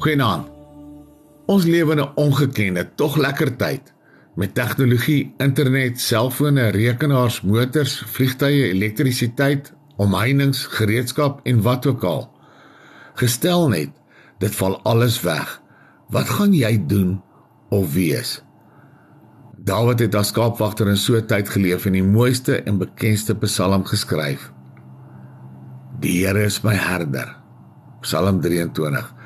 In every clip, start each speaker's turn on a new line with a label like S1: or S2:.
S1: Goeienaand. Ons lewe in 'n ongekende, tog lekker tyd met tegnologie, internet, selfone, rekenaars, motors, vliegtye, elektrisiteit, omheinings, gereedskap en wat ook al. Gestel net, dit val alles weg. Wat gaan jy doen of wees? Dawid het as skaapwagter in so 'n tyd geleef en die mooiste en bekendste Psalm geskryf. Die Here is my herder. Psalm 23.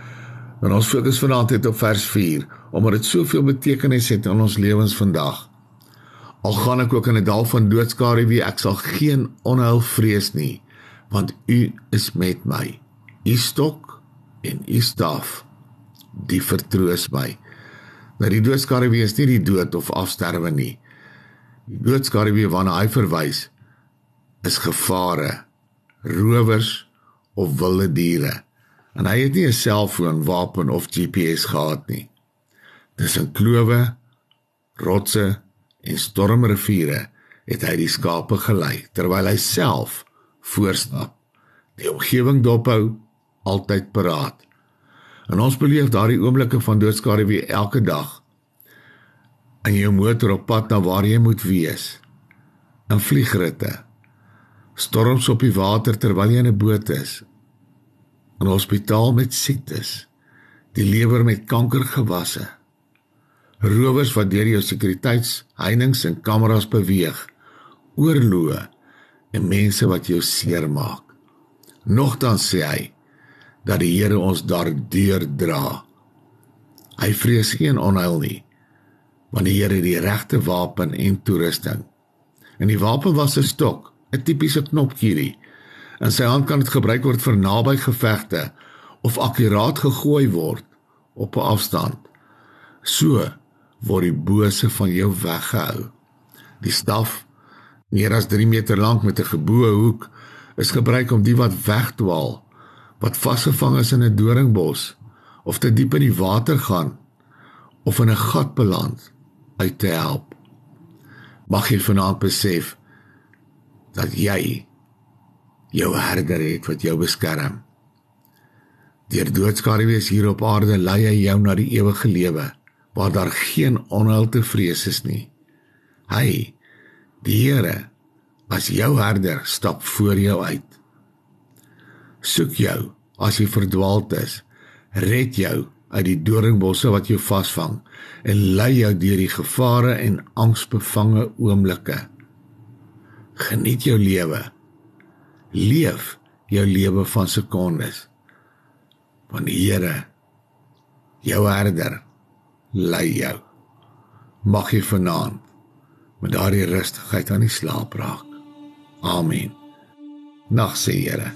S1: En ons fokus vanaand net op vers 4 omdat dit soveel betekenis het in ons lewens vandag. Al gaan ek ook in 'n dal van doodskare wie ek sal geen onheil vrees nie want u is met my. U stok en u staf die vertroos my. Nou die doodskare wie is nie die dood of afsterwe nie. Die doodskare wie waarna hy verwys is gevare, rowers of wilde diere en hy het nie 'n selfoon, wapen of GPS gehad nie. Dis 'n klowe, rotse en stormriviere het hy die skape gelei terwyl hy self voorstap. Die omgewing dophou altyd paraat. En ons beleef daardie oomblikke van doodskade weer elke dag. In jou motor op pad na waar jy moet wees. In vliegritte. Storms op die water terwyl jy in 'n boot is 'n hospitaal met siektes, die lewer met kankergewasse. Rowers wat deur jou sekuriteitsheininge en kameras beweeg, oorloë en mense wat jou seermaak. Nogtans sê hy dat die Here ons daardeur dra. Hy vrees geen onheil nie, want die Here het die regte wapen en toerusting. En die wapen was 'n stok, 'n tipiese knopkierie In sy hand kan dit gebruik word vir naby gevegte of akkuraat gegooi word op 'n afstand. So word die bose van jou weggehou. Die staf, meer as 3 meter lank met 'n geboue hoek, is gebruik om die wat wegdwaal, wat vasgevang is in 'n doringbos of te diep in die water gaan of in 'n gat beland, uit te help. Mag jy vanaand besef dat jy jou herder het wat jou beskerm. Deur doodskare wees hier op aarde lei hy jou na die ewige lewe waar daar geen onheil te vrees is nie. Hy, die Here, as jou herder stap voor jou uit. Soek jou as jy verdwaald is, red jou uit die doringbosse wat jou vasvang en lei jou deur die gevare en angsbevange oomblikke. Geniet jou lewe leef jou lewe van sekondes. Want die Here jou herder lei jou. Mag jy vanaand met daardie rustigheid aan die slaap raak. Amen. Nag se Here.